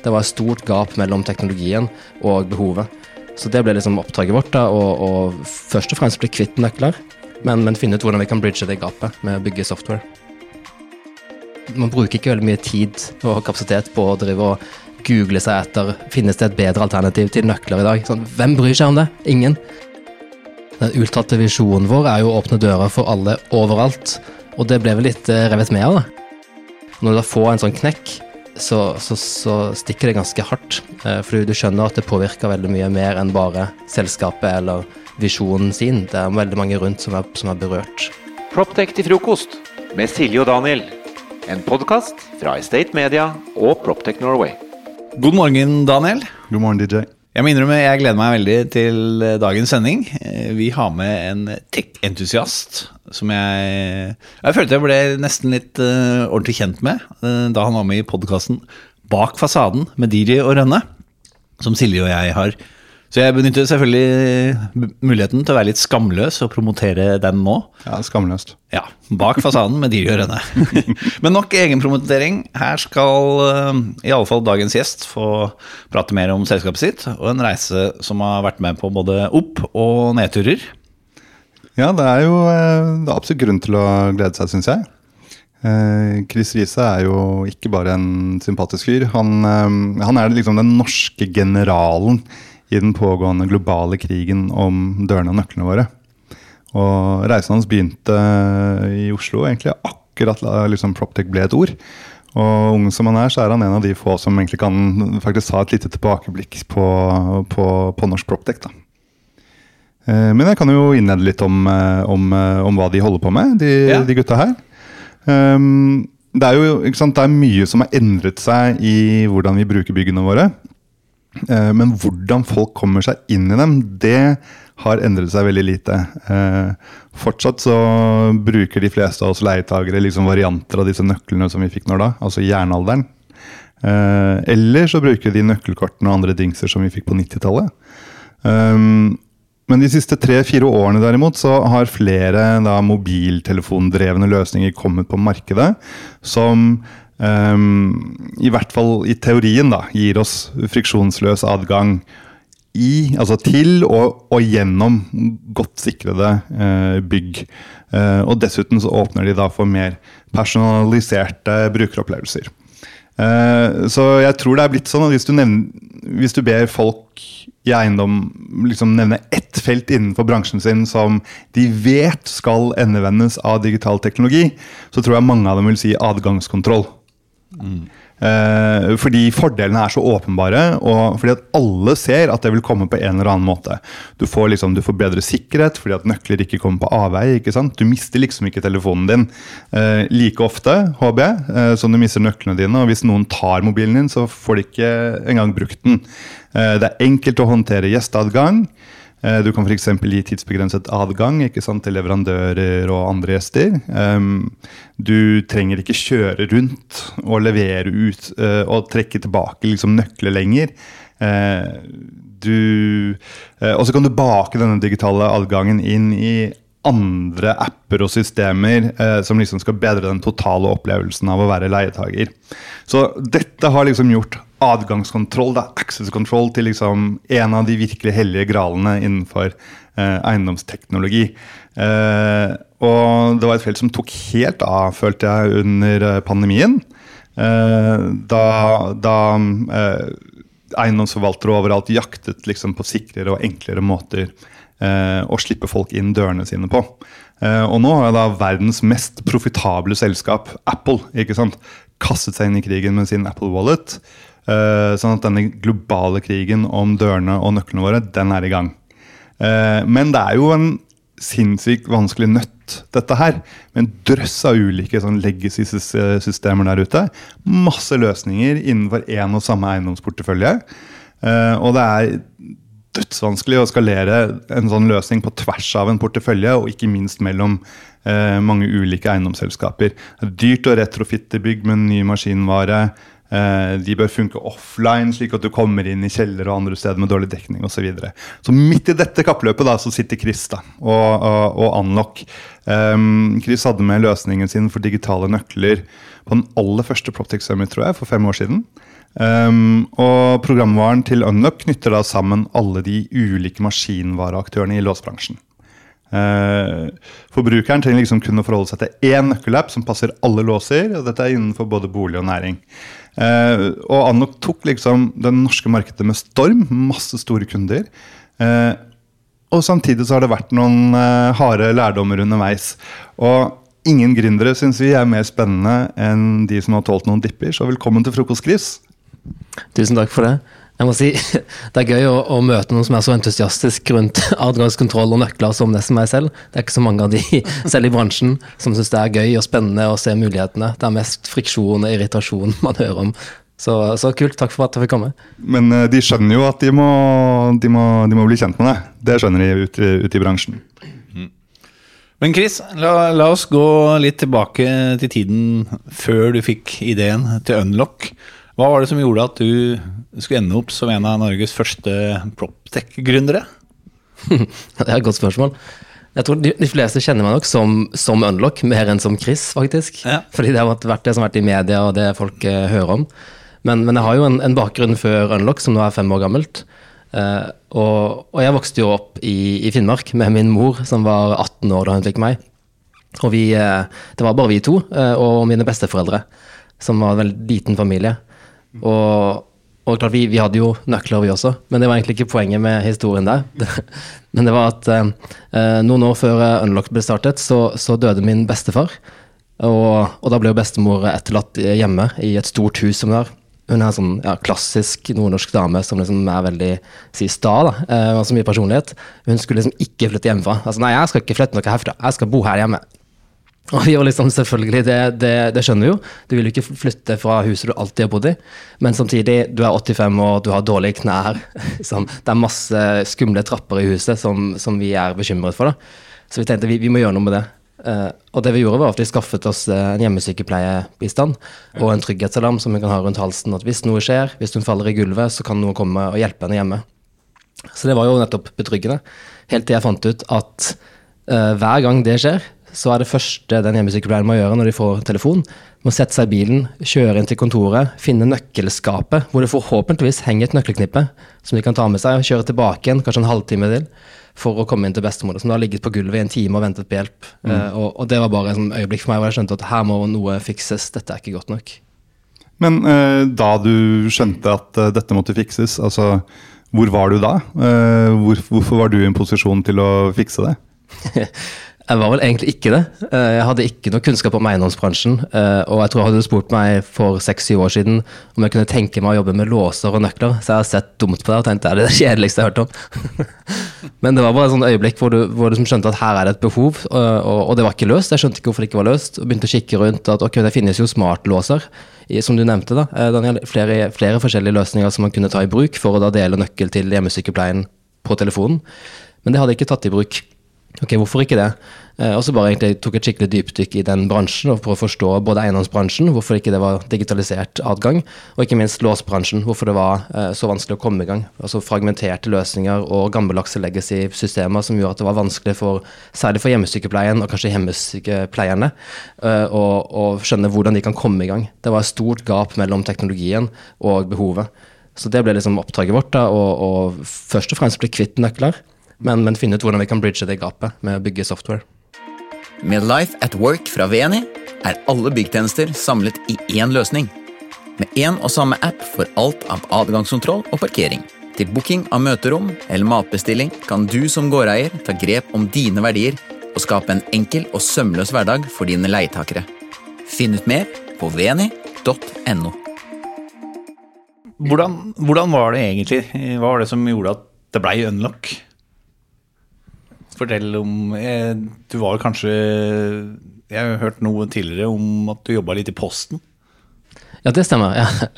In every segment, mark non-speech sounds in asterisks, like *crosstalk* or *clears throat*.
Det var et stort gap mellom teknologien og behovet. Så det ble liksom oppdraget vårt, da, å først og fremst bli kvitt nøkler, men, men finne ut hvordan vi kan bridge det gapet med å bygge software. Man bruker ikke veldig mye tid og kapasitet på å drive og google seg etter finnes det et bedre alternativ til nøkler i dag. Sånn, hvem bryr seg om det? Ingen. Den uttalte visjonen vår er jo å åpne dører for alle overalt, og det ble vel litt eh, revet med av da. Når du da får en sånn knekk, så, så, så stikker det ganske hardt. For du skjønner at det påvirker veldig mye mer enn bare selskapet eller visjonen sin. Det er veldig mange rundt som er, som er berørt. Proptech til frokost med Silje og Daniel. En podkast fra Estate Media og Proptech Norway. God morgen, Daniel. God morgen, DJ. Jeg må innrømme, jeg gleder meg veldig til dagens sending. Vi har med en tech-entusiast som jeg Jeg følte jeg ble nesten litt uh, ordentlig kjent med uh, da han var med i podkasten Bak fasaden med Diri og Rønne, som Silje og jeg har så jeg benytter selvfølgelig muligheten til å være litt skamløs og promotere den nå. Ja, skamløst. Ja, Bak fasaden med de og *laughs* Men nok egenpromotering. Her skal iallfall i alle fall dagens gjest få prate mer om selskapet sitt, og en reise som har vært med på både opp- og nedturer. Ja, det er jo eh, det er absolutt grunn til å glede seg, syns jeg. Eh, Chris Riise er jo ikke bare en sympatisk fyr. Han, han er liksom den norske generalen i den pågående globale krigen om dørene og nøklene våre. Og Reisen hans begynte i Oslo egentlig akkurat liksom, Proptech ble et ord. Og ung som han er, så er han en av de få som egentlig kan faktisk ha et lite tilbakeblikk på, på, på norsk Proptech. da. Eh, men jeg kan jo innlede litt om, eh, om, eh, om hva de holder på med, de, ja. de gutta her. Um, det er jo det er mye som har endret seg i hvordan vi bruker byggene våre. Eh, men hvordan folk kommer seg inn i dem, det har endret seg veldig lite. Eh, fortsatt så bruker de fleste av oss leietagere liksom varianter av disse nøklene som vi fikk når da, altså jernalderen. Eh, eller så bruker de nøkkelkortene og andre dingser som vi fikk på 90-tallet. Men de siste tre-fire årene derimot så har flere da, mobiltelefondrevne løsninger kommet på markedet som um, i hvert fall i teorien, da, gir oss friksjonsløs adgang i, altså til og, og gjennom godt sikrede uh, bygg. Uh, og dessuten så åpner de da for mer personaliserte brukeropplevelser. Uh, så jeg tror det er blitt sånn at hvis du, nevner, hvis du ber folk i eiendom liksom nevne ett felt innenfor bransjen sin som de vet skal endevendes av digital teknologi, så tror jeg mange av dem vil si adgangskontroll. Eh, fordi fordelene er så åpenbare, og fordi at alle ser at det vil komme på en eller annen måte. Du får, liksom, du får bedre sikkerhet fordi at nøkler ikke kommer på avveie. Du mister liksom ikke telefonen din eh, like ofte, håper jeg, eh, som du mister nøklene dine. Og hvis noen tar mobilen din, så får de ikke engang brukt den. Eh, det er enkelt å håndtere gjesteadgang. Eh, du kan f.eks. gi tidsbegrenset adgang sant, til leverandører og andre gjester. Du trenger ikke kjøre rundt og levere ut eh, og trekke tilbake liksom, nøkler lenger. Eh, du, og så kan du bake denne digitale adgangen inn i andre apper og systemer som liksom skal bedre den totale opplevelsen av å være leietager. Så dette har liksom gjort adgangskontroll, da, access control, til liksom en av de virkelig hellige gralene innenfor eh, eiendomsteknologi. Eh, og det var et felt som tok helt av, følte jeg, under eh, pandemien. Eh, da, da eh, eiendomsforvaltere overalt jaktet liksom på sikrere og enklere måter eh, å slippe folk inn dørene sine på. og nå har da verdens mest profitable selskap, Apple, ikke sant, kastet seg inn i krigen med sin Apple Wallet. Uh, sånn at denne globale krigen om dørene og nøklene våre, den er i gang. Men det er jo en sinnssykt vanskelig nøtt, dette her. Med en drøss av ulike sånn legacy-systemer der ute. Masse løsninger innenfor én og samme eiendomsportefølje. Og det er dødsvanskelig å skalere en sånn løsning på tvers av en portefølje, og ikke minst mellom mange ulike eiendomsselskaper. Det er dyrt å retrofitte bygg med ny maskinvare. Eh, de bør funke offline, slik at du kommer inn i kjeller og andre steder med dårlig dekning osv. Så, videre. så midt i dette kappløpet da, så sitter Chris da, og, og, og Unlock. Um, Chris hadde med løsningen sin for digitale nøkler på den aller første Proptech Summit tror jeg, for fem år siden. Um, og programvaren til Unlock knytter da sammen alle de ulike maskinvareaktørene i låsbransjen. Uh, forbrukeren trenger liksom kun å forholde seg til én nøkkelapp som passer alle låser. og Dette er innenfor både bolig og næring. Uh, og Unlock tok liksom det norske markedet med storm. Masse store kunder. Uh, og samtidig så har det vært noen harde lærdommer underveis. Og ingen gründere syns vi er mer spennende enn de som har tålt noen dipper. Så velkommen til frokost, Chris. Tusen takk for det. Jeg må si, *laughs* Det er gøy å, å møte noen som er så entusiastisk rundt *laughs* adgangskontroll og nøkler som nesten meg selv. Det er ikke så mange av de *laughs* selv i bransjen som syns det er gøy og spennende å se mulighetene. Det er mest friksjon og irritasjon man hører om. Så, så kult. Takk for at jeg fikk komme. Men uh, de skjønner jo at de må, de må, de må bli kjent med deg. Det skjønner de ute, ute i bransjen. Men Chris, la, la, oss gå litt tilbake til tiden før du fikk ideen til Unlock. Hva var det som gjorde at du skulle ende opp som en av Norges første proptech-gründere? *laughs* det er et godt spørsmål. Jeg tror de, de, fleste kjenner meg nok som, som Unlock, mer enn som Chris, faktisk. Ja. Fordi det har vært det som har vært i media, og det folk eh, hører om. Men, men, jeg har jo en, en, bakgrunn før Unlock, som nå er fem år gammelt. Eh, og, og, jeg vokste jo opp i, i, Finnmark med min mor, som var 18 år da hun fikk meg. Og vi, eh, det var bare vi to og mine besteforeldre, som var en veldig liten familie. Og, og klart, vi, vi, hadde jo nøkler, vi også, men det var egentlig ikke poenget med historien der. *laughs* men det var at eh, noen år før Unlocked ble startet, så, så døde min bestefar. Og, og, da ble jo bestemor etterlatt hjemme i et stort hus som vi har. Hun er en sånn ja, klassisk nordnorsk dame som liksom er veldig si, sta. da, eh, og så mye personlighet. Hun skulle liksom ikke flytte hjemmefra. Altså, nei, jeg skal ikke flytte noe herfra, jeg skal bo her hjemme. *laughs* Og var liksom, selvfølgelig, det, det, det, skjønner vi jo. Du vil jo ikke flytte fra huset du alltid har bodd i. Men samtidig, du er 85 år, du har dårlige knær. *laughs* Liksom. Det er masse skumle trapper i huset som, som vi er bekymret for. Da. Så vi tenkte vi, vi må gjøre noe med det. Uh, og det vi gjorde, var at vi skaffet oss uh, en hjemmesykepleiebistand og en trygghetsalarm som vi kan ha rundt halsen. At hvis noe skjer, hvis hun faller i gulvet, så kan noen komme og hjelpe henne hjemme. Så det var jo nettopp betryggende. Helt til jeg fant ut at uh, hver gang det skjer, så er det første den hjemmesykepleieren må gjøre når de får telefon, må sette seg i bilen, kjøre inn til kontoret, finne nøkkelskapet, hvor det forhåpentligvis henger et nøkkelknippe som de kan ta med seg, og kjøre tilbake igjen, kanskje en halvtime til, for å komme inn til bestemor, som da har ligget på gulvet i en time og ventet på hjelp. Mm. Uh, og, og, det var bare et øyeblikk for meg hvor jeg skjønte at her må noe fikses, dette er ikke godt nok. Men uh, da du skjønte at uh, dette måtte fikses, altså hvor var du da? Hvor, hvorfor var du i en posisjon til å fikse det? *laughs* Jeg var vel egentlig ikke det. Eh, jeg hadde ikke noe kunnskap om eiendomsbransjen. Eh, og jeg tror hadde du spurt meg for seks-syv år siden om jeg kunne tenke meg å jobbe med låser og nøkler, så jeg har sett dumt på det og tenkt det er det *laughs* kjedeligste jeg har hørt om. *laughs* Men det var bare et sånt øyeblikk hvor du, hvor du skjønte at her er det et behov, og, det var ikke løst. Jeg skjønte ikke hvorfor det ikke var løst, og begynte å kikke rundt at ok, det finnes jo smartlåser, som du nevnte. da, eh, Daniel, flere, flere forskjellige løsninger som man kunne ta i bruk for å da dele nøkkel til hjemmesykepleien på telefonen. Men det hadde jeg ikke tatt i bruk. Ok, hvorfor ikke det? Eh, og så bare egentlig tok et skikkelig dypdykk i den bransjen og for å forstå både eiendomsbransjen, hvorfor ikke det var digitalisert adgang, og ikke minst låsbransjen, hvorfor det var eh, så vanskelig å komme i gang. Altså fragmenterte løsninger og gammeldagse legacy-systemer som gjorde at det var vanskelig for særlig for hjemmesykepleien og kanskje hjemmesykepleierne eh, å, å skjønne hvordan de kan komme i gang. Det var et stort gap mellom teknologien og behovet. Så det ble liksom oppdraget vårt, da, å først og fremst bli kvitt nøkler men, men finne ut hvordan vi kan bridge det gapet med å bygge software. Med Life at Work fra VNI er alle byggtjenester samlet i én løsning. Med én og samme app for alt av adgangskontroll og parkering. Til booking av møterom eller matbestilling kan du som gårdeier ta grep om dine verdier og skape en enkel og sømløs hverdag for dine leietakere. Finn ut mer på veni.no. Hvordan, hvordan, var det egentlig? Hva var det som gjorde at det blei unlock? Fortell om eh, Du var kanskje Jeg har hørt noe tidligere om at du jobba litt i Posten? Ja, det stemmer. Jeg,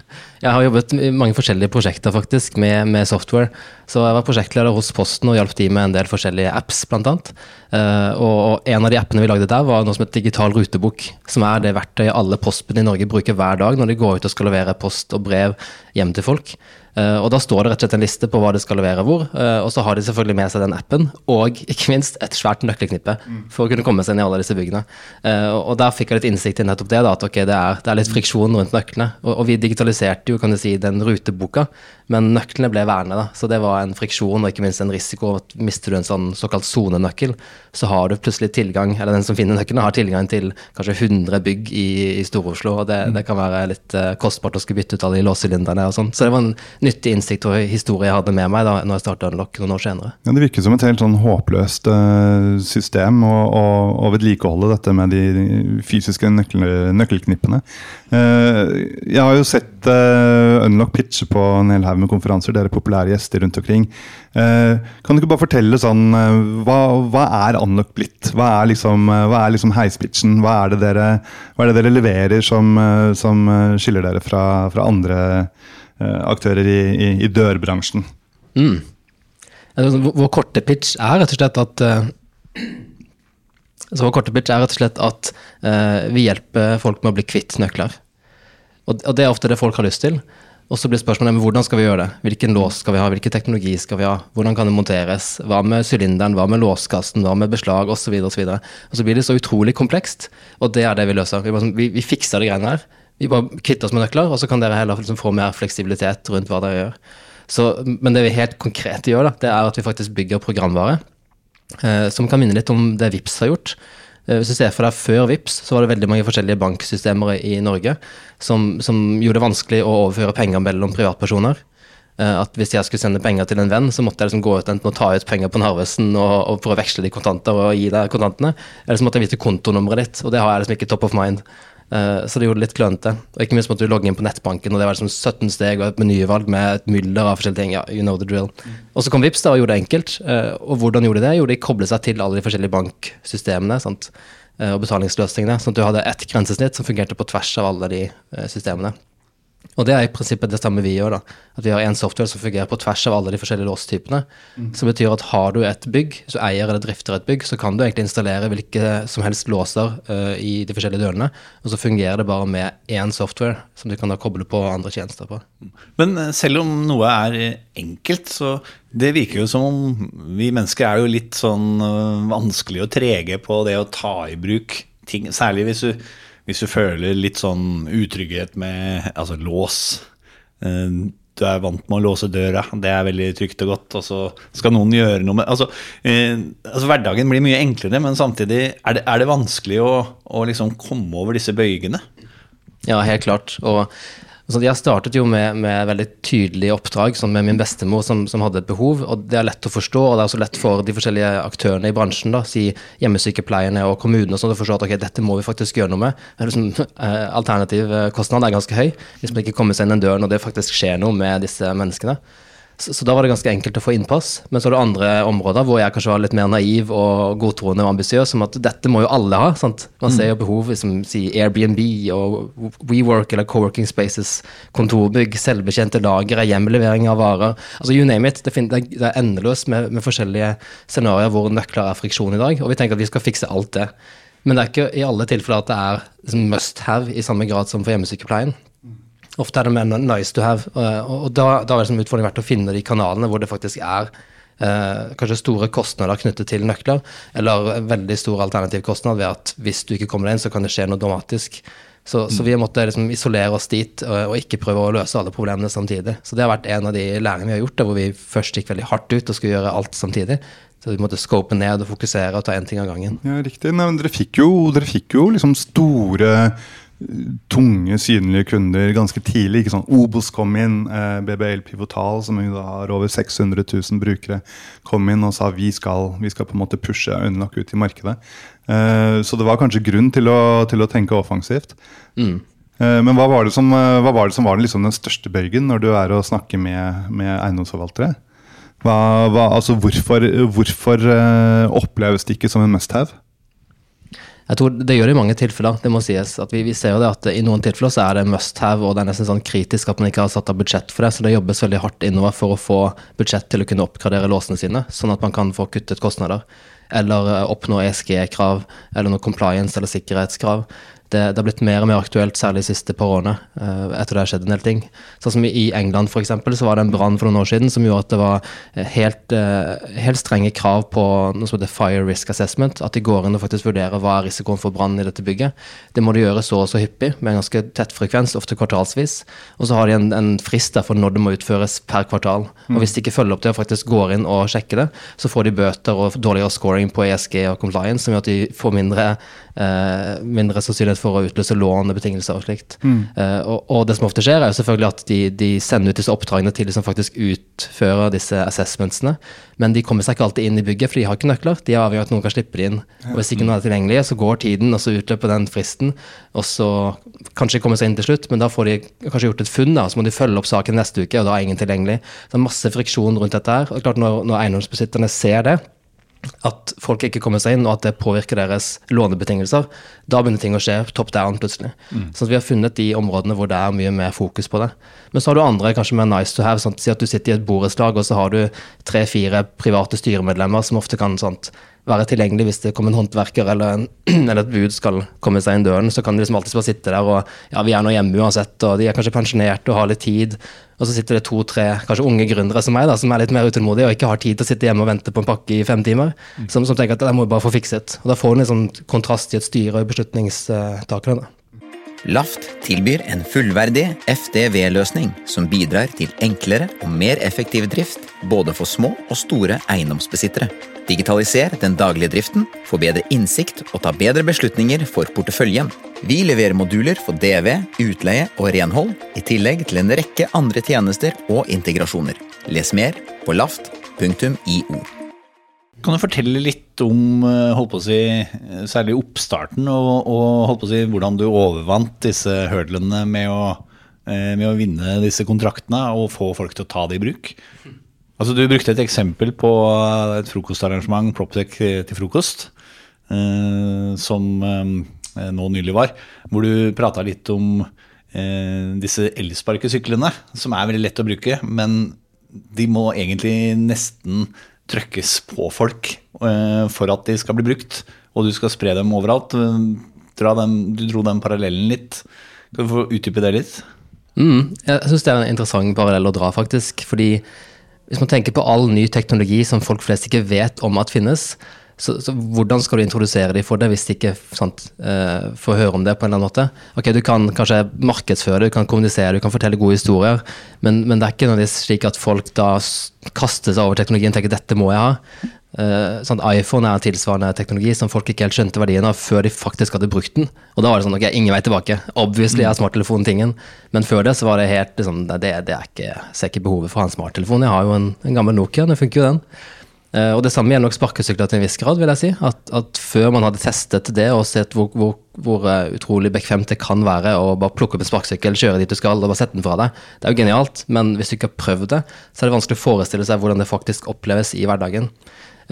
jeg har jobbet i mange forskjellige prosjekter faktisk med, med, software. Så jeg var prosjektleder hos Posten og hjalp de med en del forskjellige apps, annet. Uh, og en av de appene vi lagde der, var noe som het Digital rutebok. Som er det verktøyet alle postbud i Norge bruker hver dag når de går ut og skal levere post og brev hjem til folk. Eh, og Da står det rett og slett en liste på hva det skal levere hvor. eh, og så har de selvfølgelig med seg den appen, og ikke minst et svært nøkkelknippe for å kunne komme seg inn i alle disse byggene. Eh, og der fikk jeg litt innsikt i nettopp det, da, at okay, det er, det er litt friksjon rundt nøklene. Og, og vi digitaliserte jo kan du si, den ruteboka, men nøklene ble værende. da, Så det var en friksjon og ikke minst en risiko. at Mister du en sånn såkalt sonenøkkel, så har du plutselig tilgang, eller den som finner nøkkelen, har tilgang til kanskje 100 bygg i, i Stor-Oslo. og det, det kan være litt kostbart å skulle bytte ut alle de låssylinderne og sånn. Så nyttig innsikt og historie jeg hadde med meg da når jeg starta Unlock noen år senere. Ja, Det virker som et helt sånn håpløst eh, system å, å, å vedlikeholde dette med de fysiske nøkkel, nøkkelknippene. Eh, jeg har jo sett eh, Unlock pitche på en hel haug med konferanser. Dere er populære gjester rundt omkring. Kan du ikke bare fortelle sånn hva, hva er Unlock blitt? Hva er liksom, liksom heispitchen? Hva er det dere, hva er det dere leverer som, som skiller dere fra, fra andre aktører i, i, i dørbransjen? Mm. Altså, vår- korte pitch er rett og slett at eh, så vår korte pitch er rett og slett at eh, vi hjelper folk med å bli kvitt nøkler. Og, og det er ofte det folk har lyst til. Og så blir spørsmålet men hvordan skal vi gjøre det? Hvilken lås skal vi ha? Hvilken teknologi skal vi ha? Hvordan kan det monteres? Hva med sylinderen? Hva med låskassen? Hva med beslag? Osv. Og, så og så blir det så utrolig komplekst, og det er det vi løser. Vi, sånn, vi, vi fikser de greiene her. Vi bare kvitter oss med nøkler, og så kan dere heller liksom få mer fleksibilitet rundt hva dere gjør. Så, men det vi helt konkret gjør, da, det er at vi faktisk bygger programvare eh, som kan minne litt om det VIPS har gjort. Eh, Hvis du ser for deg Før VIPS så var det veldig mange forskjellige banksystemer i Norge som, som gjorde det vanskelig å overføre penger mellom privatpersoner. Eh, At Hvis jeg skulle sende penger til en venn, så måtte jeg liksom gå ut enten og ta ut penger på Narvesen og, og prøve å veksle de kontanter og gi deg kontantene, eller så måtte jeg vite kontonummeret ditt, og det har jeg liksom ikke top of mind. Eh, Så det gjorde det litt klønete. Og ikke minst måtte du logge inn på nettbanken, og det var liksom 17 steg og et menyvalg med et mylder av forskjellige ting. Ja, you know the drill. Og så kom Vips da og gjorde det enkelt. Eh, Og hvordan gjorde de det? Jo, de koblet seg til alle de forskjellige banksystemene sant? eh, og betalingsløsningene. Sånn at du hadde ett grensesnitt som fungerte på tvers av alle de systemene. Og det er i prinsippet det samme vi gjør. da. At vi har en software som fungerer på tvers av alle de forskjellige låstypene. Som betyr at har du et bygg, så eier eller drifter et bygg, så kan du egentlig installere hvilke som helst låser uh, i de forskjellige dørene, og så fungerer det bare med én software som du kan da koble på andre tjenester på. Men eh, selv om noe er eh, enkelt, så det virker jo som om vi mennesker er jo litt sånn øh, vanskelig og trege på det å ta i bruk ting. Særlig hvis du, hvis du føler litt sånn utrygghet med altså lås. Eh, Du er vant med å låse døra, det er veldig trygt og godt, og så skal noen gjøre noe med Altså, eh, altså hverdagen blir mye enklere, men samtidig er det, er det vanskelig å, å liksom komme over disse bøygene. Ja, helt klart. Og altså, jeg startet jo med, med veldig tydelige oppdrag, sånn med min bestemor som, som hadde et behov. Og det er lett å forstå, og det er også lett for de forskjellige aktørene i bransjen, da, si hjemmesykepleierne og kommunene, sånn, å forstå at ok, dette må vi faktisk gjøre noe med. Det er Liksom, *laughs* eh, Alternativkostnaden er ganske høy hvis man ikke kommer seg inn den døren og det faktisk skjer noe med disse menneskene. Så, så da var det ganske enkelt å få innpass. Men så er det andre områder hvor jeg kanskje var litt mer naiv og godtroende og ambisiøs, som at dette må jo alle ha. sant? Man ser jo behov som si Airbnb og WeWork eller Coworking Spaces, kontorbygg, selvbetjente lagre, hjemlevering av varer. Altså you name it. Det, finner, det er- er endeløst med, med forskjellige scenarioer hvor nøkler er friksjon i dag, og vi tenker at vi skal fikse alt det. Men det er ikke i alle tilfeller at det er liksom must have i samme grad som for hjemmesykepleien. Ofte er det mer nice to have. Og, og da, da har liksom utfordringen vært å finne de kanalene hvor det faktisk er eh, kanskje store kostnader knyttet til nøkler, eller veldig stor alternativkostnad ved at hvis du ikke kommer deg inn, så kan det skje noe dramatisk. Så, så vi måtte liksom isolere oss dit og, og ikke prøve å løse alle problemene samtidig. Så det har vært en av de læringene vi har gjort, der hvor vi først gikk veldig hardt ut og skulle gjøre alt samtidig. Så vi måtte scope ned og fokusere og ta én ting av gangen. Ja, riktig. Nei, dere fikk jo, dere fikk jo liksom store, tunge, synlige kunder ganske tidlig. ikke sånn Obos kom inn, eh, BBL Pivotal, som jo da har over 600 000 brukere, kom inn og sa vi skal, vi skal på en måte pushe Unlock ut i markedet. Eh, så det var kanskje grunn til å, til å tenke offensivt. Mm. Eh, Men hva var det som, eh, var, det som var liksom den største bøygen når du er og snakker med, med eiendomsforvaltere? Hva, hva, altså hvorfor hvorfor eh, oppleves det ikke som en must have? Jeg tror Det gjør det i mange tilfeller. det må sies. At vi, vi ser jo det at I noen tilfeller så er det must have, og det er nesten sånn kritisk at man ikke har satt av budsjett for det. Så det jobbes veldig hardt innover for å få budsjett til å kunne oppgradere låsene sine, sånn at man kan få kuttet kostnader. Eller eh, oppnå ESG-krav, eller noe compliance eller sikkerhetskrav. Det, det har blitt mer og mer aktuelt, særlig siste par årene, eh, etter det har skjedd en del ting. Sånn som I England for eksempel, så var det en brann for noen år siden som gjorde at det var eh, helt, eh, helt strenge krav på noe som heter Fire Risk Assessment. At de går inn og faktisk vurderer hva er risikoen for brann i dette bygget. Det må de gjøre så og så hyppig, med en ganske tett frekvens, ofte kvartalsvis. Og så har de en, en frist der for når det må utføres per kvartal. Og Hvis de ikke følger opp det og faktisk går inn og sjekker det, så får de bøter og dårligere scoring på ESG og compliance, som gjør at de får mindre mindre sannsynlighet for å utløse lånebetingelser og slikt. Eh, og, og, det som ofte skjer, er jo selvfølgelig at de, de sender ut disse oppdragene til de som faktisk utfører disse assessmentsene, men de kommer seg ikke alltid inn i bygget, for de har ikke nøkler. De er avhengig av at noen kan slippe de inn. Og hvis ikke noen er tilgjengelige, så går tiden, og så utløper den fristen, og så kanskje de kommer seg inn til slutt, men da får de kanskje gjort et funn, da, så må de følge opp saken neste uke, og da er ingen tilgjengelig. Det er masse friksjon rundt dette her. og klart Når, når eiendomsbesitterne ser det, at folk ikke kommer seg inn, og at det påvirker deres lånebetingelser, da begynner ting å skje top down plutselig. Mm. Så vi har funnet de områdene hvor det er mye mer fokus på det. Men så har du andre kanskje mer nice to have. Sånn, Si at du sitter i et borettslag, og så har du tre-fire private styremedlemmer som ofte kan sånt, være tilgjengelig hvis det kommer en håndverker eller, en, *clears throat* eller, et bud skal komme seg inn døren. Så kan de liksom alltid bare sitte der og ja, vi er nå hjemme uansett, og de er kanskje pensjonerte og har litt tid. Og så sitter det to-tre kanskje unge gründere som meg, da, som er litt mer utålmodige og ikke har tid til å sitte hjemme og vente på en pakke i fem timer. Mm. Som, som, tenker at det må vi bare få fikset. Og da får du en sånn kontrast i et styre og beslutningstakere. Laft tilbyr en fullverdig FDV-løsning som bidrar til enklere og mer effektiv drift både for små og store eiendomsbesittere. Digitaliser den daglige driften, få bedre innsikt og ta bedre beslutninger for porteføljen. Vi leverer moduler for DV, utleie og renhold, i tillegg til en rekke andre tjenester og integrasjoner. Les mer på laft.io. Kan du fortelle litt om eh, holdt på å si, særlig oppstarten, og, og holdt på å si, hvordan du overvant disse hurdlene med å, eh, med å vinne disse kontraktene og få folk til å ta det i bruk? Altså, du brukte et eksempel på et frokostarrangement, Proptech til frokost, eh, som eh, nå nylig var, hvor du prata litt om eh, disse elsparkesyklene, som er veldig lett å bruke, men de må egentlig nesten trøkkes på folk uh, for at de skal bli brukt. Og du skal spre dem overalt. Den, du dro den parallellen litt. Kan du få utdype det litt? Mm, jeg syns det er en interessant parallell å dra, faktisk. Fordi hvis man tenker på all ny teknologi som folk flest ikke vet om at finnes, så, så, hvordan skal du introdusere dem for det hvis de ikke sant, uh, får høre om det på en eller annen måte? Ok, Du kan kanskje markedsføre det, du kan kommunisere, du kan fortelle gode historier, men, men det er ikke noe slik at folk da kaster seg over teknologien og tenker dette må jeg ha. Uh, sånn, iPhone er en tilsvarende teknologi som folk ikke helt skjønte verdien av før de faktisk hadde brukt den. Og da var det sånn ok, ingen vei tilbake. Obviously er smarttelefonen tingen. Men før det så var det helt liksom, det, det er ikke, ser ikke behovet for å ha en smarttelefon. Jeg har jo en, en gammel Nokia, det funker jo den. Uh, og det samme gjelder nok sparkesykler til en viss grad, vil jeg si. At, at før man hadde testet det og sett hvor, hvor, hvor uh, utrolig bekvemt det kan være å bare plukke opp en sparkesykkel, kjøre dit du skal og bare sette den fra deg, det er jo genialt. Men hvis du ikke har prøvd det, så er det vanskelig å forestille seg hvordan det faktisk oppleves i hverdagen.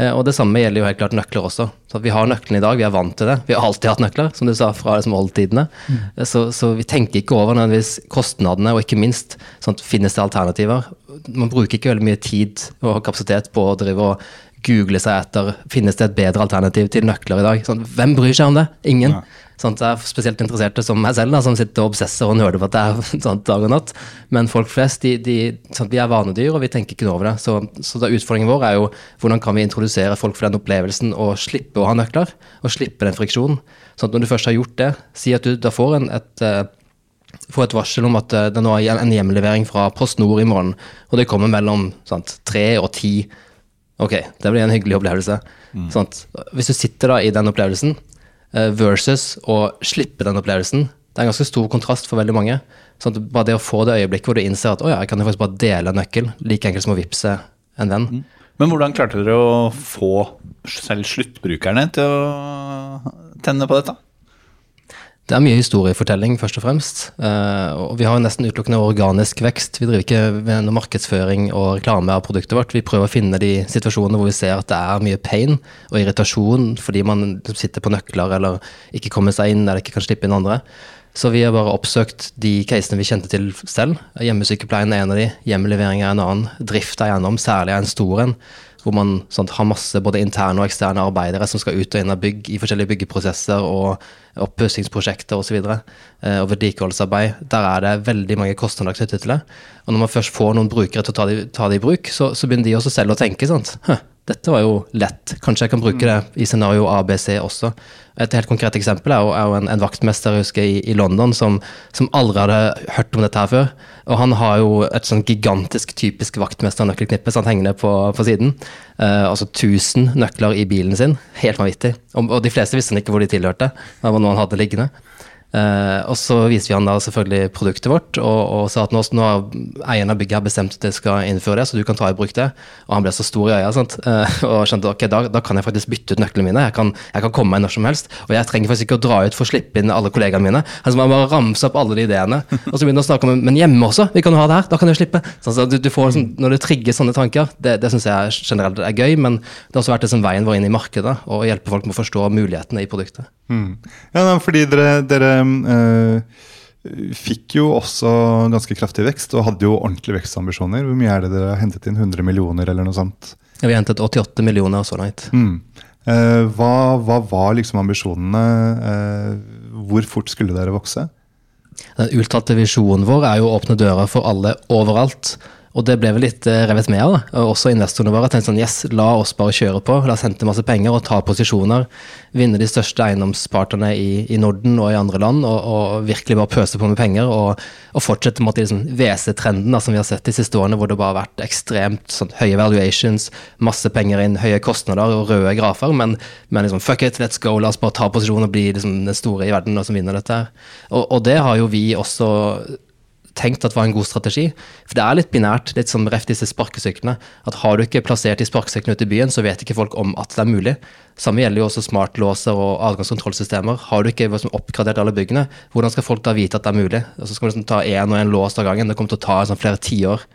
Uh, og det samme gjelder jo helt klart nøkler også. Så Vi har nøklene i dag, vi er vant til det. Vi har alltid hatt nøkler, som du sa, fra liksom oldtidene. Mm. Så, så, vi tenker ikke over nødvendigvis kostnadene, og ikke minst sånn, finnes det alternativer man bruker ikke veldig mye tid og kapasitet på å drive og google seg etter finnes det et bedre alternativ til nøkler i dag. Sånn, hvem bryr seg om det? Ingen. Ja. Sånn, er spesielt interesserte som meg selv, da, som sitter og obsesser og nøler på at det er *laughs* sånn, dag og natt. Men folk flest, de, de, sånn, vi er vanedyr, og vi tenker ikke noe over det. Så, så utfordringen vår er jo hvordan kan vi introdusere folk for den opplevelsen og slippe å ha nøkler? Og slippe den friksjonen. Sånn at når du først har gjort det, si at du da får en, et eh, få et varsel om at eh, det nå er en hjemlevering fra Post Nord i morgen, og det kommer mellom tre og ti. Ok, det blir en hyggelig opplevelse. Mm. Hvis du sitter da i den opplevelsen versus å slippe den opplevelsen, det er en ganske stor kontrast for veldig mange. Sånn at bare det å få det øyeblikket hvor du innser at å ja, jeg kan faktisk bare dele en nøkkel, like enkelt som å vippse en venn. Mm. Men hvordan klarte dere å få selv sluttbrukerne til å tenne på dette? Det er mye historiefortelling, først og fremst. Uh, og vi har nesten utelukkende organisk vekst. Vi driver ikke med noe markedsføring og reklame av produktet vårt. Vi prøver å finne de situasjonene hvor vi ser at det er mye pain og irritasjon fordi man sitter på nøkler eller ikke kommer seg inn eller ikke kan slippe inn andre. Så vi har bare oppsøkt de casene vi kjente til selv. Hjemmesykepleien er en av de, hjemmelevering er en annen, drift er gjennom, særlig er en stor en. Hvor man sant, har masse både interne og eksterne arbeidere som skal ut og inn av bygg i forskjellige byggeprosesser og oppussingsprosjekter osv. Og, så og vedlikeholdsarbeid. Der er det veldig mange kostnader knyttet til det. Og når man først får noen brukere til å ta det, i bruk, så, så, begynner de også selv å tenke. sant? Dette var jo lett, kanskje jeg kan bruke det i scenario ABC også. Et helt konkret eksempel er jo, er jo en, en, vaktmester jeg husker, i, i London som, som, aldri hadde hørt om dette her før. Og han har jo et sånn gigantisk typisk vaktmesternøkkelknippe som henger på, på siden. Eh, altså 1000 nøkler i bilen sin. Helt vanvittig. Og, og de fleste visste ikke hvor de tilhørte. Det var noe han hadde liggende. Uh, og så viste vi han da selvfølgelig produktet vårt, og, og sa at nå, nå har eieren av bygget har bestemt at det skal innføre det, så du kan ta i bruk det. Og han ble så stor i øya sant? Uh, *laughs* og skjønte ok, da, da, kan jeg faktisk bytte ut nøklene mine. Jeg kan, jeg kan komme meg når som helst. Og jeg trenger faktisk ikke å dra ut for å slippe inn alle kollegaene mine. Altså Man bare ramse opp alle de ideene. Og så begynner han å snakke om men hjemme også, vi kan jo ha det her, da kan du slippe. Så, altså, du, du får, sånn, når du trigger sånne tanker, det, det syns jeg generelt er gøy, men det har også vært liksom veien vår inn i markedet, og hjelpe folk med å forstå mulighetene i produktet. Mm. Ja, fordi dere, dere fikk jo også ganske kraftig vekst og hadde jo ordentlige vekstambisjoner. Hvor mye er det dere har hentet inn? 100 millioner eller noe sånt? Ja, vi har hentet 88 millioner så langt. Mm. Uh, hva, hva, var liksom ambisjonene? Uh, hvor fort skulle dere vokse? Den uttalte visjonen vår er jo å åpne dører for alle overalt. Og det ble vel litt eh, revet med av. Og Også investorene våre tenkte sånn yes, la oss bare kjøre på. La oss hente masse penger og ta posisjoner. Vinne de største eiendomspartene i, i Norden og i andre land. Og, og, virkelig bare pøse på med penger. Og, og fortsette med liksom, WC-trenden som vi har sett de siste årene, hvor det bare har vært ekstremt sånn, høye valuations, masse penger inn, høye kostnader og røde grafer. Men, men liksom, fuck it, let's go, la oss bare ta posisjon og bli liksom, den store i verden og som vinner dette her. Og, og det har jo vi også tenkt at var en god strategi. For det er litt binært, litt som reft disse sparkesyklene. At har du ikke plassert de sparkesyklene ute i byen, så vet ikke folk om at det er mulig. Samme gjelder jo også smartlåser og adgangskontrollsystemer. Har du ikke liksom oppgradert alle byggene, hvordan skal folk da vite at det er mulig? Og så skal man liksom ta én og én lås av gangen. Det kommer til å ta sånn flere tiår.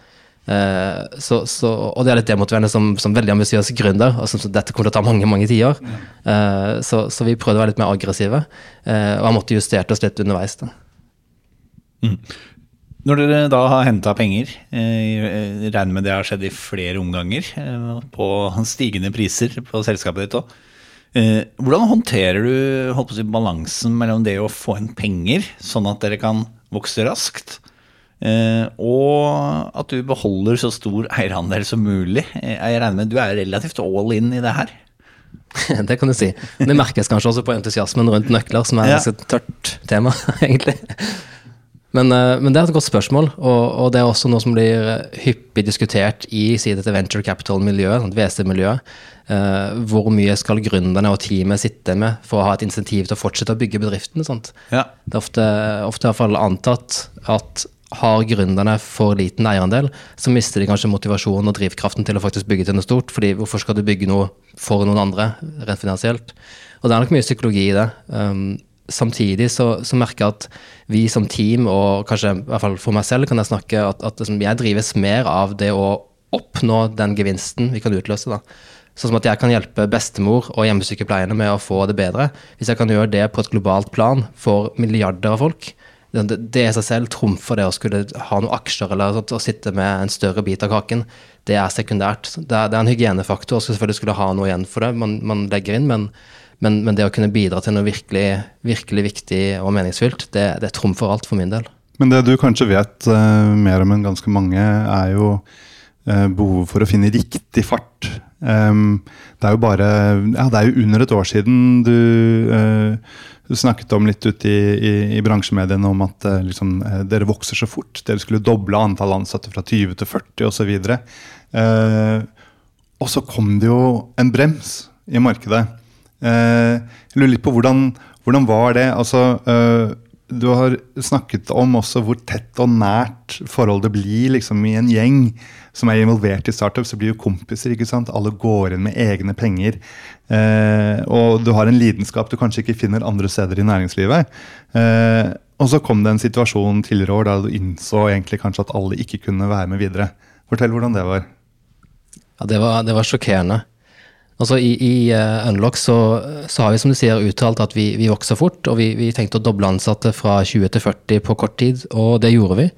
Uh, så, så, og det er litt demotiverende som, som veldig ambisiøs gründer. Altså, dette kommer til å ta mange mange tiår. Uh, så, så, vi prøvde å være litt mer aggressive. Uh, og har måtte justert oss litt underveis. da. Mm. Når dere da har henta penger, eh, regner med det har skjedd i flere omganger, eh, på stigende priser på selskapet ditt òg. Eh, hvordan håndterer du si, balansen mellom det å få inn penger, sånn at dere kan vokse raskt, og at du beholder så stor eierandel som mulig? Jeg regner med du er relativt all in i det her? *laughs* Det kan du si. Det merkes kanskje også på entusiasmen rundt nøkler, som er et tørt tema, *laughs* egentlig. Men, eh, men, det er et godt spørsmål, og, og, det er også noe som blir eh, hyppig diskutert i si dette venture capital-miljøet, VC-miljøet. Uh, hvor mye skal gründerne og teamet sitte med for å ha et insentiv til å fortsette å bygge bedriften? Ja. Det er ofte, ofte fall antatt at har gründerne for liten eierandel, så mister de kanskje motivasjonen og drivkraften til å faktisk bygge til noe stort. fordi hvorfor skal du bygge noe for noen andre, rent finansielt? Og det er nok mye psykologi i det. Um, samtidig så, så, merker jeg at vi som team, og kanskje i hvert fall for meg selv, kan jeg snakke at, at liksom, jeg drives mer av det å oppnå den gevinsten vi kan utløse. da. Sånn som at jeg kan hjelpe bestemor og hjemmesykepleierne med å få det bedre. Hvis jeg kan gjøre det på et globalt plan for milliarder av folk. Det, det i seg selv trumfer det å skulle ha noen aksjer eller sånt, å sitte med en større bit av kaken. Det er sekundært. Det er, det er en hygienefaktor å selvfølgelig skulle ha noe igjen for det man, man legger inn, men men, men, det å kunne bidra til noe virkelig, virkelig viktig og meningsfylt, det, det trumfer alt for min del. Men det du kanskje vet uh, mer om enn ganske mange, er jo uh, behovet for å finne riktig fart. Um, det er jo bare Ja, det er jo under et år siden du, uh, snakket om litt ute i, i, i, bransjemediene om at liksom, dere vokser så fort. Dere skulle doble antall ansatte fra 20 til 40 osv. Uh, og så kom det jo en brems i markedet. Eh, jeg lurer litt på hvordan, hvordan var det? Altså, eh, du har snakket om også hvor tett og nært forholdet blir liksom, i en gjeng som er involvert i startup. Så blir jo kompiser. ikke sant? Alle går inn med egne penger. Eh, og du har en lidenskap du kanskje ikke finner andre steder i næringslivet. Eh, og så kom det en situasjon tidligere år da du innså egentlig kanskje at alle ikke kunne være med videre. Fortell hvordan det var. Ja, Det var, det var sjokkerende. Altså I, i uh, Unlock så, så, har vi som du sier uttalt at vi, vi vokser fort, og vi, vi, tenkte å doble ansatte fra 20 til 40 på kort tid, og det gjorde vi.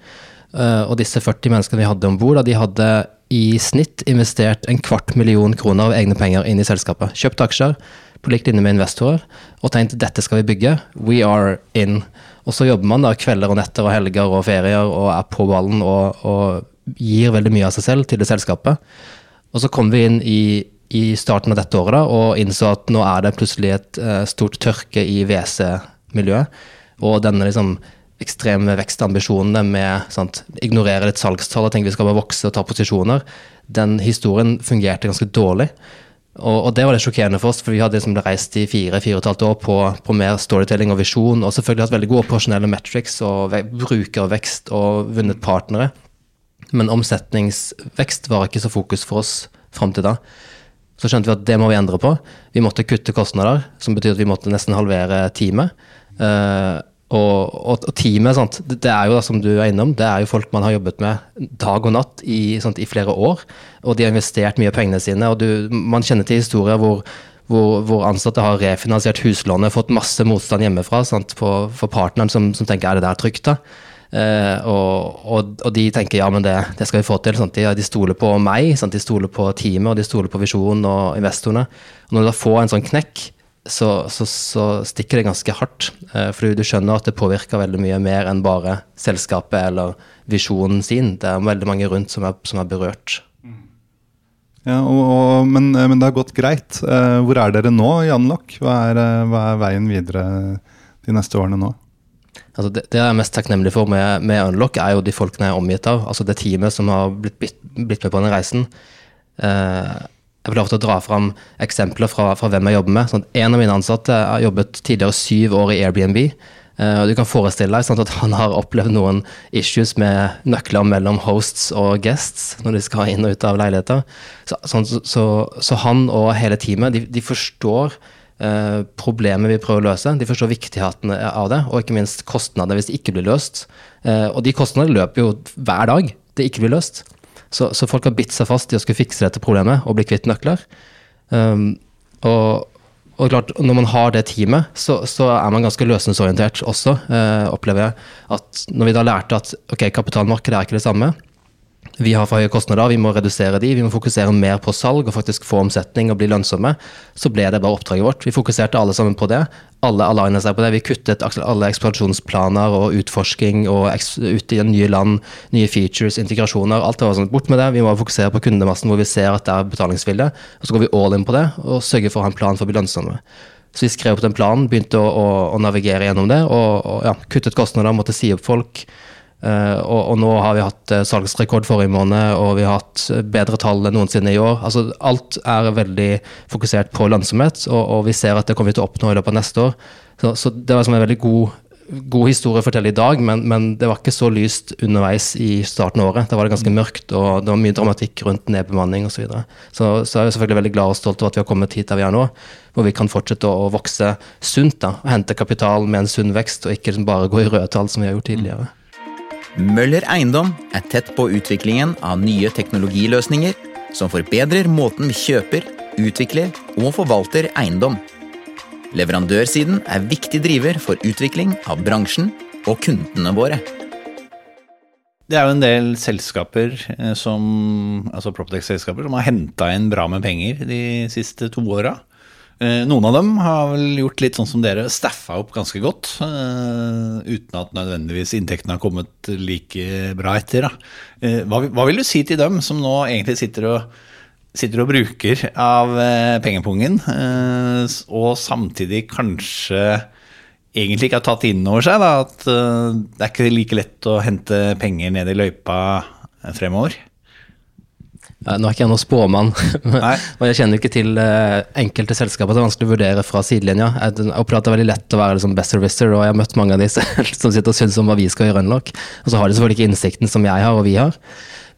Uh, og disse 40 menneskene vi hadde om bord, de hadde i snitt investert en kvart million kroner av egne penger inn i selskapet. Kjøpt aksjer på lik linje med investorer og tenkt dette skal vi bygge. We are in. Og så jobber man da kvelder og netter og helger og ferier og er på ballen og, og gir veldig mye av seg selv til det selskapet. Og så kom vi inn i, i starten av dette året da, og innså at nå er det plutselig et uh, stort tørke i WC-miljøet. Og denne liksom ekstreme vekstambisjonene med sant, ignorere litt salgstall og tenke vi skal bare vokse og ta posisjoner, den historien fungerte ganske dårlig. Og, og, det var det sjokkerende for oss, for vi hadde liksom reist i fire fire og et halvt år på, på, mer storytelling og visjon, og selvfølgelig hatt veldig gode operasjonelle metrics og brukervekst og vunnet partnere. Men omsetningsvekst var ikke så fokus for oss fram til da. Så skjønte vi at det må vi endre på. Vi måtte kutte kostnader, som betyr at vi måtte nesten halvere teamet. Uh, og, og, og, teamet, sant? det er jo da, som du er innom, det er jo folk man har jobbet med dag og natt i, sant, i flere år. Og de har investert mye av pengene sine. og du, Man kjenner til historier hvor, hvor, hvor, ansatte har refinansiert huslånet, fått masse motstand hjemmefra sant, på, for partneren som, som, tenker er det der trygt, da? Eh, og, og, de tenker ja, men det, det skal vi få til. De, de, stoler på meg, sant? de stoler på teamet og de stoler på visjonen og investorene. Og når du da får en sånn knekk, så, så, så, stikker det ganske hardt. Eh, for du skjønner at det påvirker veldig mye mer enn bare selskapet eller visjonen sin. Det er veldig mange rundt som er, som er berørt. Ja, og, og, men, men, det har gått greit. Eh, hvor er dere nå i Unlock? Hva hva er veien videre de neste årene nå? Altså det, det, jeg er mest takknemlig for med, med, Unlock, er jo de folkene jeg er omgitt av. Altså det teamet som har blitt, blitt med på den reisen. Eh, jeg får til å dra fram eksempler fra, fra hvem jeg jobber med. Sånn, en av mine ansatte har jobbet tidligere syv år i Airbnb. Eh, og du kan forestille deg sånn, at han har opplevd noen issues med nøkler mellom hosts og guests når de skal inn og ut av leiligheter. Så, sånn, så, så, så han og hele teamet de, de forstår uh, problemet vi prøver å løse. De forstår viktigheten av det, og ikke minst kostnader hvis det ikke blir løst. Uh, og de kostnadene løper jo hver dag det ikke blir løst. Så, så, folk har bitt seg fast i å skulle fikse dette problemet og bli kvitt nøkler. Um, og, og, klart, når man har det teamet, så, så er man ganske løsningsorientert også, uh, opplever jeg. At når vi da lærte at ok, kapitalmarkedet er ikke det samme, vi har for høye kostnader, vi må redusere de, vi må fokusere mer på salg og faktisk få omsetning og bli lønnsomme. Så ble det bare oppdraget vårt. Vi fokuserte alle sammen på det. Alle aligna seg på det. Vi kuttet alle ekspansjonsplaner og utforsking og ut i nye land, nye features, integrasjoner. Alt det var sånn, bort med det. Vi må fokusere på kundemassen hvor vi ser at det er betalingsvilje. Så går vi all in på det og sørger for å ha en plan for å bli lønnsomme. Så vi skrev opp den planen, begynte å, å, å navigere gjennom det og, og ja, kuttet kostnader, måtte si opp folk Uh, og, og, nå har vi hatt uh, salgsrekord forrige måned, og vi har hatt bedre tall enn noensinne i år. Altså, alt er veldig fokusert på lønnsomhet, og, og, vi ser at det kommer vi til å oppnå i løpet av neste år. Så, så det var liksom en veldig god, god historie å fortelle i dag, men, men, det var ikke så lyst underveis i starten av året. Da var det ganske mørkt, og det var mye dramatikk rundt nedbemanning osv. Så, videre. så Så er jeg selvfølgelig veldig glad og stolt over at vi har kommet hit der vi er nå, hvor vi kan fortsette å, å vokse sunt da, og hente kapital med en sunn vekst, og ikke liksom bare gå i røde tall som vi har gjort tidligere. Møller Eiendom er tett på utviklingen av nye teknologiløsninger som forbedrer måten vi kjøper, utvikler og forvalter eiendom. Leverandørsiden er viktig driver for utvikling av bransjen og kundene våre. Det er jo en del selskaper eh, som, altså Proptex-selskaper som har henta inn bra med penger de siste to åra. Eh, noen av dem har vel gjort litt sånn som dere, staffa opp ganske godt. Uh, uten at nødvendigvis inntektene har kommet like bra etter. Uh, hva, vil du si til dem som nå egentlig sitter og, sitter og bruker av uh, pengepungen, og samtidig kanskje egentlig ikke har tatt inn over seg da, at det er ikke like lett å hente penger ned i løypa fremover? Nå er ikke jeg noen spåmann, *laughs* og jeg kjenner ikke til uh, enkelte selskaper. Det er vanskelig å vurdere fra sidelinja. Jeg opplever at det er veldig lett å være liksom, best servicer, og jeg har møtt mange av de *laughs* som sitter og syns om hva vi skal gjøre i Unlock. Og så har de selvfølgelig ikke innsikten som jeg har og vi har.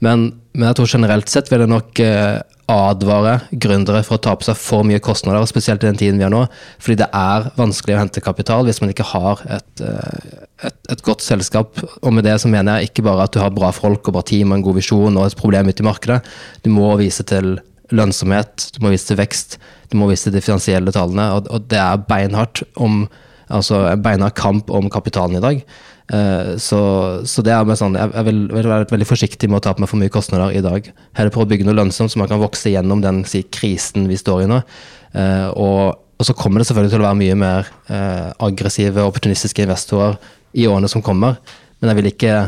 Men, men jeg tror generelt sett vil det nok uh, advare gründere for å ta på seg for mye kostnader, spesielt i den tiden vi har nå. Fordi det er vanskelig å hente kapital hvis man ikke har et, eh, et, et, godt selskap. Og med det så mener jeg ikke bare at du har bra folk og bra team og en god visjon og et problem ute i markedet. Du må vise til lønnsomhet, du må vise til vekst, du må vise til de finansielle tallene. Og, og det er beinhardt om altså beinhard kamp om kapitalen i dag. Eh, så, så det er med sånn, jeg, vil, vil være veldig forsiktig med å ta på meg for mye kostnader i dag. Heller prøve å bygge noe lønnsomt så man kan vokse gjennom den si, krisen vi står i nå. Eh, og, og så kommer det selvfølgelig til å være mye mer eh, aggressive, opportunistiske investorer i årene som kommer. Men jeg vil ikke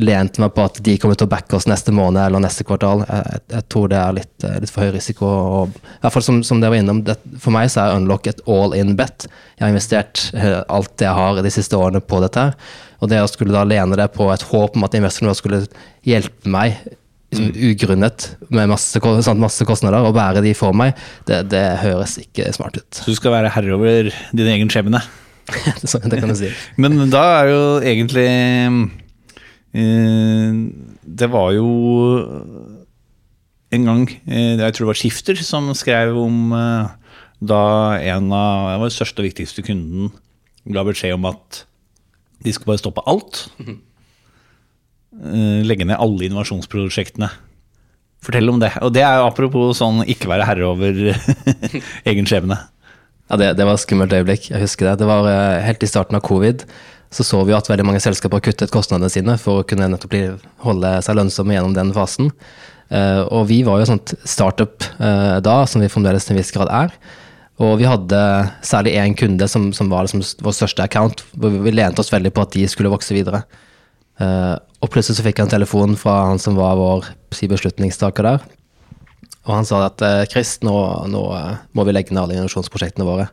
lent meg på at de kommer til å backe oss neste måned eller neste kvartal. Jeg, jeg, tror det er litt, litt, for høy risiko. Og, I hvert fall som, som det var innom, det, For meg så er Unlock et all in bet. Jeg har investert alt alt jeg har de siste årene på dette. her, Og det å skulle da lene det på et håp om at investorene skulle hjelpe meg liksom, ugrunnet med masse, masse, kostnader, og bære de for meg, det, det høres ikke smart ut. Så du skal være herre over din egen skjebne? *laughs* det kan du si. *laughs* Men da er jo egentlig Eh, det var jo en gang eh, Jeg tror det var Skifter som skrev om eh, da en av den største og viktigste kunden ga beskjed om at de skulle bare stoppe alt. Legge ned alle innovasjonsprosjektene. Fortell om det. Og det er jo apropos sånn ikke være herre over *laughs* egen skjebne. Ja, det, det var et skummelt øyeblikk. Jeg husker det. Det var helt i starten av covid så så vi at veldig mange selskaper kuttet kostnadene sine for å kunne nettopp holde seg lønnsomme gjennom den fasen. Uh, og vi var jo sånt startup da, som vi fremdeles til en viss grad er. Og vi hadde særlig én kunde som, som var liksom vår største account, hvor vi lente oss veldig på at de skulle vokse videre. Uh, og plutselig så fikk jeg en telefon fra han som var vår beslutningstaker der. Og han sa at Chris, nå, nå må vi legge ned alle innovasjonsprosjektene våre.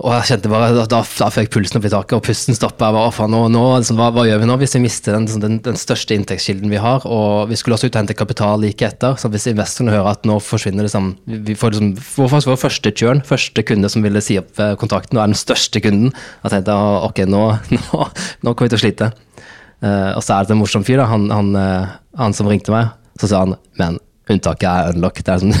Og jeg kjente bare, Da, da, da fikk pulsen opp i taket, og pusten stoppa. Nå, nå, liksom, hva, hva, gjør vi nå hvis vi mister den, den, den, største inntektskilden vi har? Og vi skulle også ut og hente kapital like etter. så Hvis investorene hører at nå forsvinner liksom, vi får liksom, vår, første churn, første kunde som ville si opp eh, kontrakten, og er den største kunden, da tenkte jeg ok, nå, *laughs* nå, nå kommer vi til å slite. Uh, og så er det en morsom fyr, da, han, han, uh, han som ringte meg. Så sa han men Unntaket er unlocked. Det er sånn,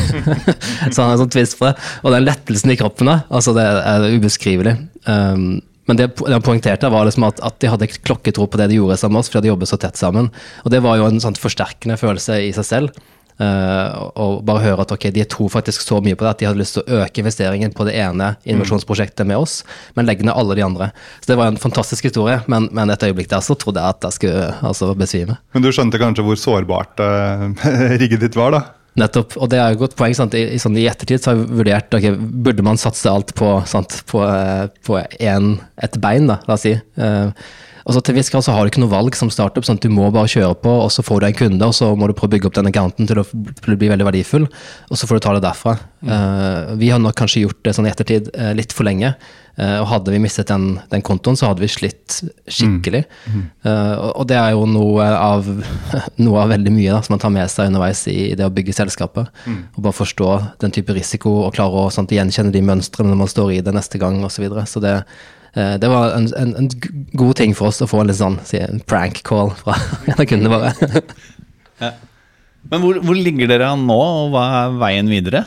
*laughs* så han er sånn twist på det. Og den lettelsen i kroppen da. altså det er ubeskrivelig. Um, men det, det han poengterte, var liksom at, at, de hadde klokketro på det de gjorde sammen med oss, for de jobbet så tett sammen. Og det var jo en sånn forsterkende følelse i seg selv. Uh, og bare høre at ok, de tror faktisk så mye på det at de hadde lyst til å øke investeringen på det ene innovasjonsprosjektet med oss, men legge ned alle de andre. Så det var en fantastisk historie, men, men et øyeblikk der så trodde jeg at jeg skulle altså, besvime. Men du skjønte kanskje hvor sårbart uh, *laughs* rigget ditt var, da? Nettopp, og det er jo et godt poeng. I, i, sånn, I, ettertid så har jeg vurdert ok, burde man satse alt på, sant, på, uh, på en, et bein, da, la oss si. Uh, Altså til viss grad så har du ikke noe valg som startup. sånn at Du må bare kjøre på, og så får du en kunde, og så må du prøve å bygge opp den accounten til å bli veldig verdifull, og så får du ta det derfra. Mm. Uh, vi har nok kanskje gjort det sånn i ettertid uh, litt for lenge. Uh, og hadde vi mistet den, den, kontoen, så hadde vi slitt skikkelig. Mm. Mm. og det er jo noe av, *laughs* noe av veldig mye da, som man tar med seg underveis i, i det å bygge selskapet. Mm. Og bare forstå den type risiko og klare å sant, gjenkjenne de mønstrene når man står i det neste gang osv. Så, videre. så det det var en, en, en, god ting for oss å få en litt sånn si, en prank call fra *laughs* en av kundene våre. ja. Men hvor, hvor, ligger dere nå, og hva er veien videre?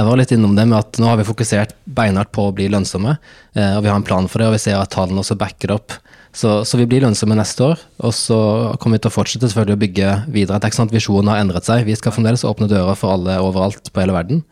Jeg var litt innom det med at nå har vi fokusert beinhardt på å bli lønnsomme. Eh, og vi har en plan for det, og vi ser at tallene også backer opp. Så, så, vi blir lønnsomme neste år, og så kommer vi til å fortsette selvfølgelig å bygge videre. Det er ikke sant Visjonen har endret seg. Vi skal fremdeles åpne dører for alle overalt på hele verden.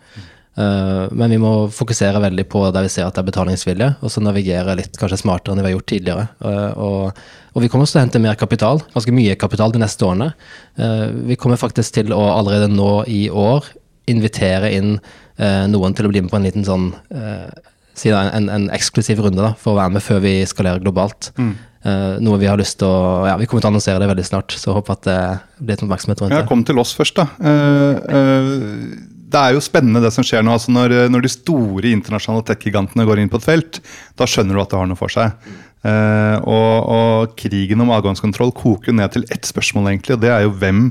Eh, men vi må fokusere veldig på der vi ser at det er betalingsvilje, og så navigere litt kanskje smartere enn vi har gjort tidligere. Eh, og, og vi kommer også til å hente mer kapital, ganske mye kapital de neste årene. Eh, vi kommer faktisk til å allerede nå i år invitere inn noen til å bli med på en liten sånn en, en, eksklusiv runde da, for å være med før vi skalerer globalt. Mm. Uh, noe vi har lyst til å Ja, vi kommer til å annonsere det veldig snart, så håper at det blir litt oppmerksomhet rundt det. Ja, kom til oss først, da. Uh, uh, det er jo spennende det som skjer nå. altså Når, når de store internasjonale tech-gigantene går inn på et felt, da skjønner du at det har noe for seg. Uh, og, og, krigen om adgangskontroll koker ned til ett spørsmål, egentlig, og det er jo hvem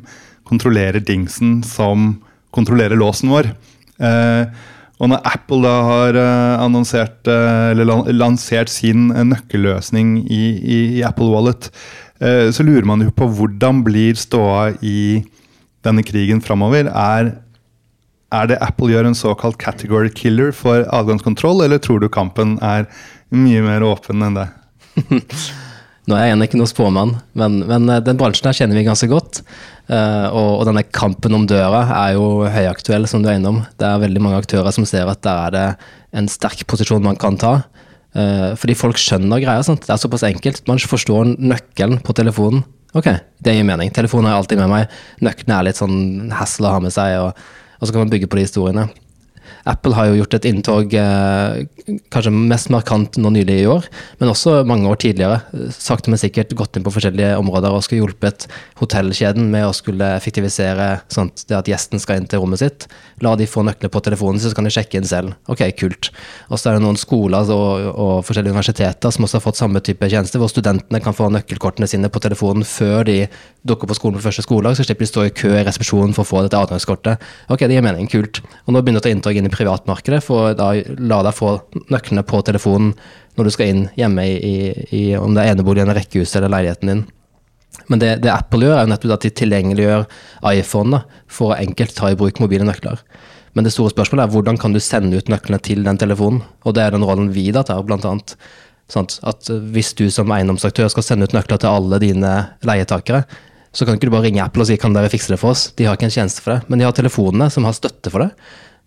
kontrollerer dingsen som kontrollerer låsen vår. Uh, og når Apple da har uh, annonsert, eller lansert sin nøkkelløsning i, i, i, Apple Wallet, så lurer man jo på hvordan blir ståa i denne krigen framover. Er er det Apple gjør en såkalt category killer for adgangskontroll, eller tror du kampen er mye mer åpen enn det? *laughs* Nå er jeg igjen ikke noe spåmann, men, men, eh, den bransjen her kjenner vi ganske godt. Uh, og, og, denne kampen om døra er jo høyaktuell, som du er innom. Det er veldig mange aktører som ser at der er det en sterk posisjon man kan ta. Uh, fordi folk skjønner greia. Sant? Det er såpass enkelt. Man forstår nøkkelen på telefonen. Ok, det gir mening. Telefonen har jeg alltid med meg. Nøkkelen er litt sånn hassle å ha med seg, og, og så kan man bygge på de historiene. Apple har jo gjort et inntog eh, kanskje mest markant nå nylig i år, men også mange år tidligere. Sakte, men sikkert gått inn på forskjellige områder og skulle hjulpet hotellkjeden med å skulle effektivisere sånn at gjesten skal inn til rommet sitt. La de få nøkler på telefonen så kan de sjekke inn selv. Ok, kult. Og så er det noen skoler og, og forskjellige universiteter som også har fått samme type tjeneste, hvor studentene kan få nøkkelkortene sine på telefonen før de dukker på skolen på første skoledag, så slipper de stå i kø i resepsjonen for å få dette adgangskortet. Ok, det gir mening, kult. Og nå begynner det å ta inntog inn i privatmarkedet, for da la deg få nøklene på telefonen når du skal inn hjemme i, i, om det er enebolig eller rekkehus eller leiligheten din. Men det, det, Apple gjør, er jo nettopp at de tilgjengeliggjør iPhone for å enkelt ta i bruk mobile nøkler. Men det store spørsmålet er hvordan kan du sende ut nøklene til den telefonen? Og det er den rollen vi da tar, blant annet. Sånn at hvis du som eiendomsaktør skal sende ut nøkler til alle dine leietakere, så kan ikke du bare ringe Apple og si kan dere fikse det for oss. De har ikke en tjeneste for det. Men de har telefonene som har støtte for det.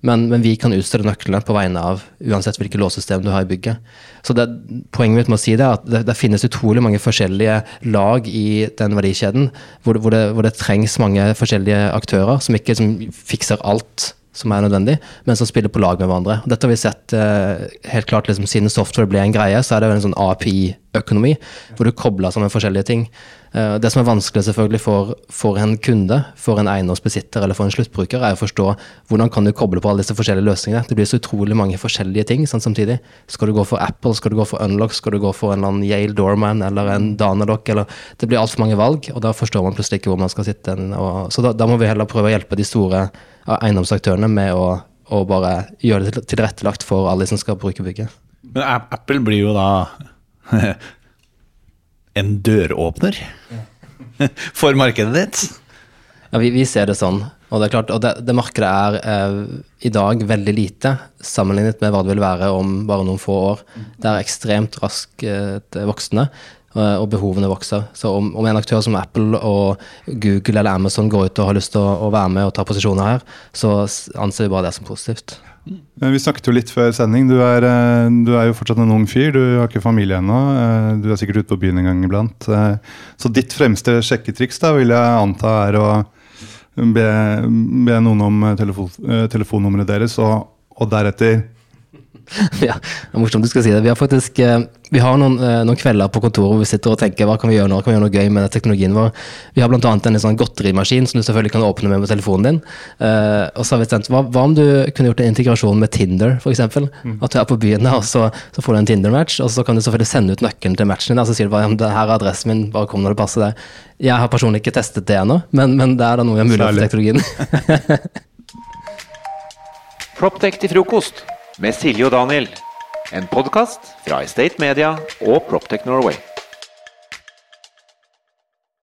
Men, men, vi kan utstede nøklene på vegne av uansett hvilket låssystem du har i bygget. Så det, Poenget mitt med å si det er at det, det finnes utrolig mange forskjellige lag i den verdikjeden, hvor, hvor, det, hvor det, trengs mange forskjellige aktører som ikke som fikser alt som er nødvendig, men som spiller på lag med hverandre. Dette har vi sett eh, helt klart liksom, Siden software ble en greie, så er det en sånn API-økonomi, hvor du kobler sammen forskjellige ting. Eh, det som er vanskelig selvfølgelig for, for, en kunde, for en eiendomsbesitter eller for en sluttbruker, er å forstå hvordan kan du koble på alle disse forskjellige løsningene. Det blir så utrolig mange forskjellige ting sånn, samtidig. Skal du gå for Apple, skal du gå for Unlock, skal du gå for en eller annen Yale Doorman eller en Danadoc Det blir altfor mange valg, og da forstår man plutselig ikke hvor man skal sitte. Og, så da, da må vi heller prøve å hjelpe de store eiendomsaktørene med å, å bare gjøre det tilrettelagt for alle som skal bruke bygget. Men Apple blir jo da *laughs* en døråpner *laughs* for markedet ditt? Ja, vi, vi, ser det sånn. Og det er klart, og det, det markedet er eh, i dag veldig lite sammenlignet med hva det vil være om bare noen få år. Det er ekstremt raskt eh, voksende. Eh, og behovene vokser. Så om, om, en aktør som Apple og Google eller Amazon går ut og har lyst til å, å være med og ta posisjoner her, så anser vi bare det som positivt. Vi snakket jo litt før sending. Du er, eh, du er jo fortsatt en ung fyr. Du har ikke familie ennå. Eh, du er sikkert ute på byen en gang iblant. Så ditt fremste sjekketriks da, vil jeg anta er å be, be noen om telefon, telefonnummeret deres, og, og deretter *laughs* ja, det er morsomt du skal si det. Vi har faktisk eh, vi har noen, eh, noen, kvelder på kontoret hvor vi sitter og tenker hva kan vi gjøre nå, kan vi gjøre noe gøy med teknologien vår. Vi har bl.a. en sånn godterimaskin som du selvfølgelig kan åpne med med telefonen din. Uh, og så har vi tenkt, hva, hva, om du kunne gjort en integrasjon med Tinder, f.eks. Mm. At du er på byen, og så, så, får du en Tinder-match, og så kan du selvfølgelig sende ut nøkkelen til matchen din. Og så sier du bare det her er adressen min, bare kom når det passer deg. Jeg har personlig ikke testet det ennå, men, men det er da noe vi har mulighet for teknologien. *laughs* Proptech til frokost med Silje og Daniel. En podkast fra Estate Media og Proptech Norway.